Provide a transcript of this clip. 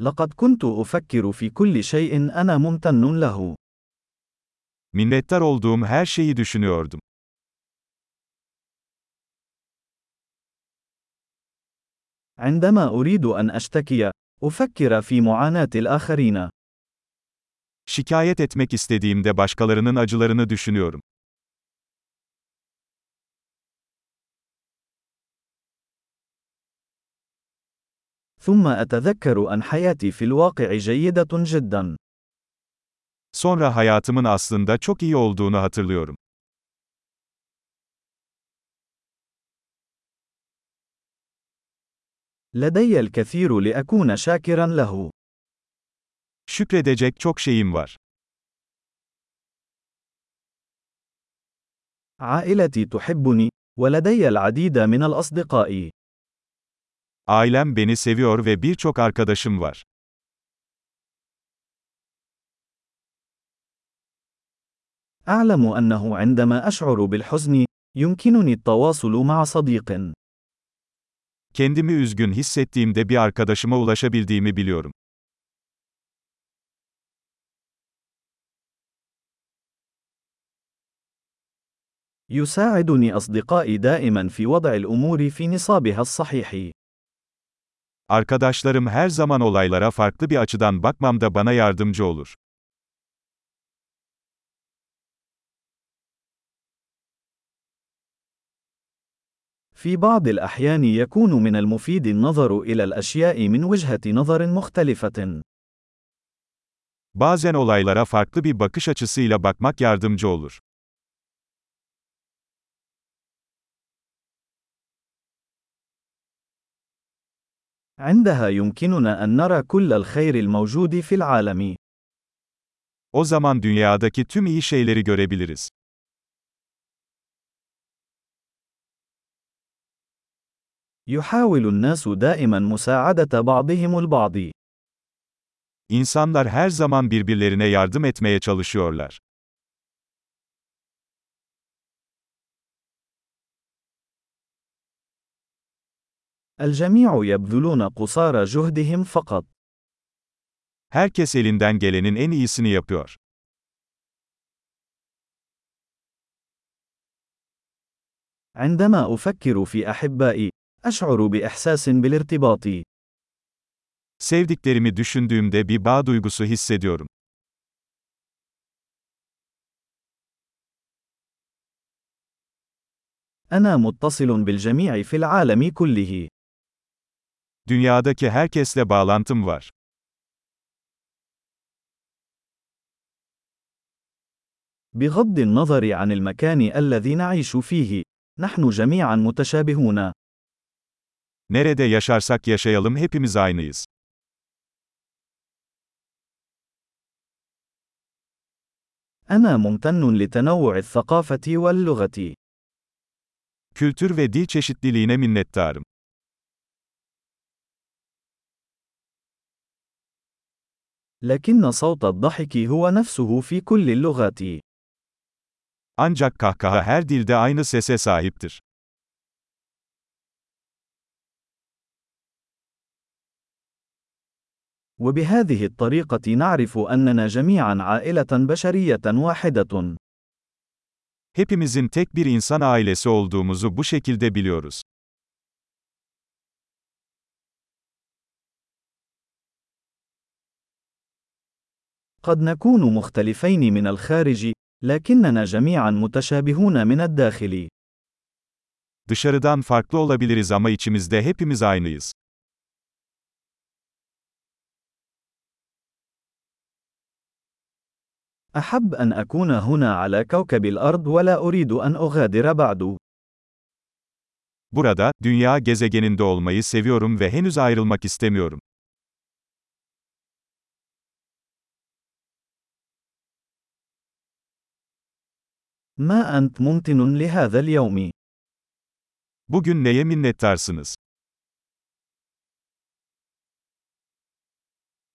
لقد كنت أفكر في كل شيء أنا ممتن له. Minnettar olduğum her şeyi düşünüyordum. عندما أريد أن أشتكي، أفكر في معاناة الآخرين. Şikayet etmek istediğimde başkalarının acılarını düşünüyorum. ثم أتذكر أن حياتي في الواقع جيدة جدا. Sonra hayatımın aslında çok iyi olduğunu hatırlıyorum. لدي الكثير لأكون شاكرا له. Şükredecek çok şeyim var. عائلتي تحبني، ولدي العديد من الأصدقاء. Ailem beni seviyor ve birçok arkadaşım var. أعلم أنه عندما أشعر بالحزن، يمكنني التواصل مع صديق. Kendimi üzgün hissettiğimde bir arkadaşıma ulaşabildiğimi biliyorum. يساعدني أصدقائي دائما في وضع الأمور في نصابها الصحيح. Arkadaşlarım her zaman olaylara farklı bir açıdan bakmamda bana yardımcı olur. في بعض الأحيان يكون من المفيد النظر إلى الأشياء من وجهة نظر مختلفة. Bazen olaylara farklı bir bakış açısıyla bakmak yardımcı olur. عندها يمكننا أن نرى كل الخير الموجود في العالم. O zaman dünyadaki tüm iyi şeyleri görebiliriz. يحاول الناس دائما مساعدة بعضهم البعض. İnsanlar her zaman birbirlerine yardım etmeye çalışıyorlar. الجميع يبذلون قصارى جهدهم فقط. Herkes elinden gelenin en iyisini yapıyor. عندما أفكر في أحبائي، أشعر بإحساس بالارتباط. Sevdiklerimi düşündüğümde bir bağ duygusu hissediyorum. أنا متصل بالجميع في العالم كله. Dünyadaki herkesle bağlantım var. بغض النظر عن المكان الذي نعيش فيه، نحن جميعا متشابهون. Nerede yaşarsak yaşayalım hepimiz aynıyız. أنا ممتن لتنوع الثقافة واللغة. Kültür ve dil çeşitliliğine minnettarım. لكن صوت الضحك هو نفسه في كل اللغات. Ancak kahkaha her dilde aynı sese sahiptir. وبهذه الطريقة نعرف أننا جميعا عائلة بشرية واحدة. Hepimizin tek bir insan ailesi olduğumuzu bu şekilde biliyoruz. قد نكون مختلفين من الخارج، لكننا جميعا متشابهون من الداخل. Dışarıdan farklı olabiliriz ama içimizde hepimiz aynıyız. أحب أن أكون هنا على كوكب الأرض ولا أريد أن أغادر بعد. Burada, dünya gezegeninde olmayı seviyorum ve henüz ayrılmak istemiyorum. ما أنت ممتن لهذا اليوم؟ Bugün neye minnettarsınız?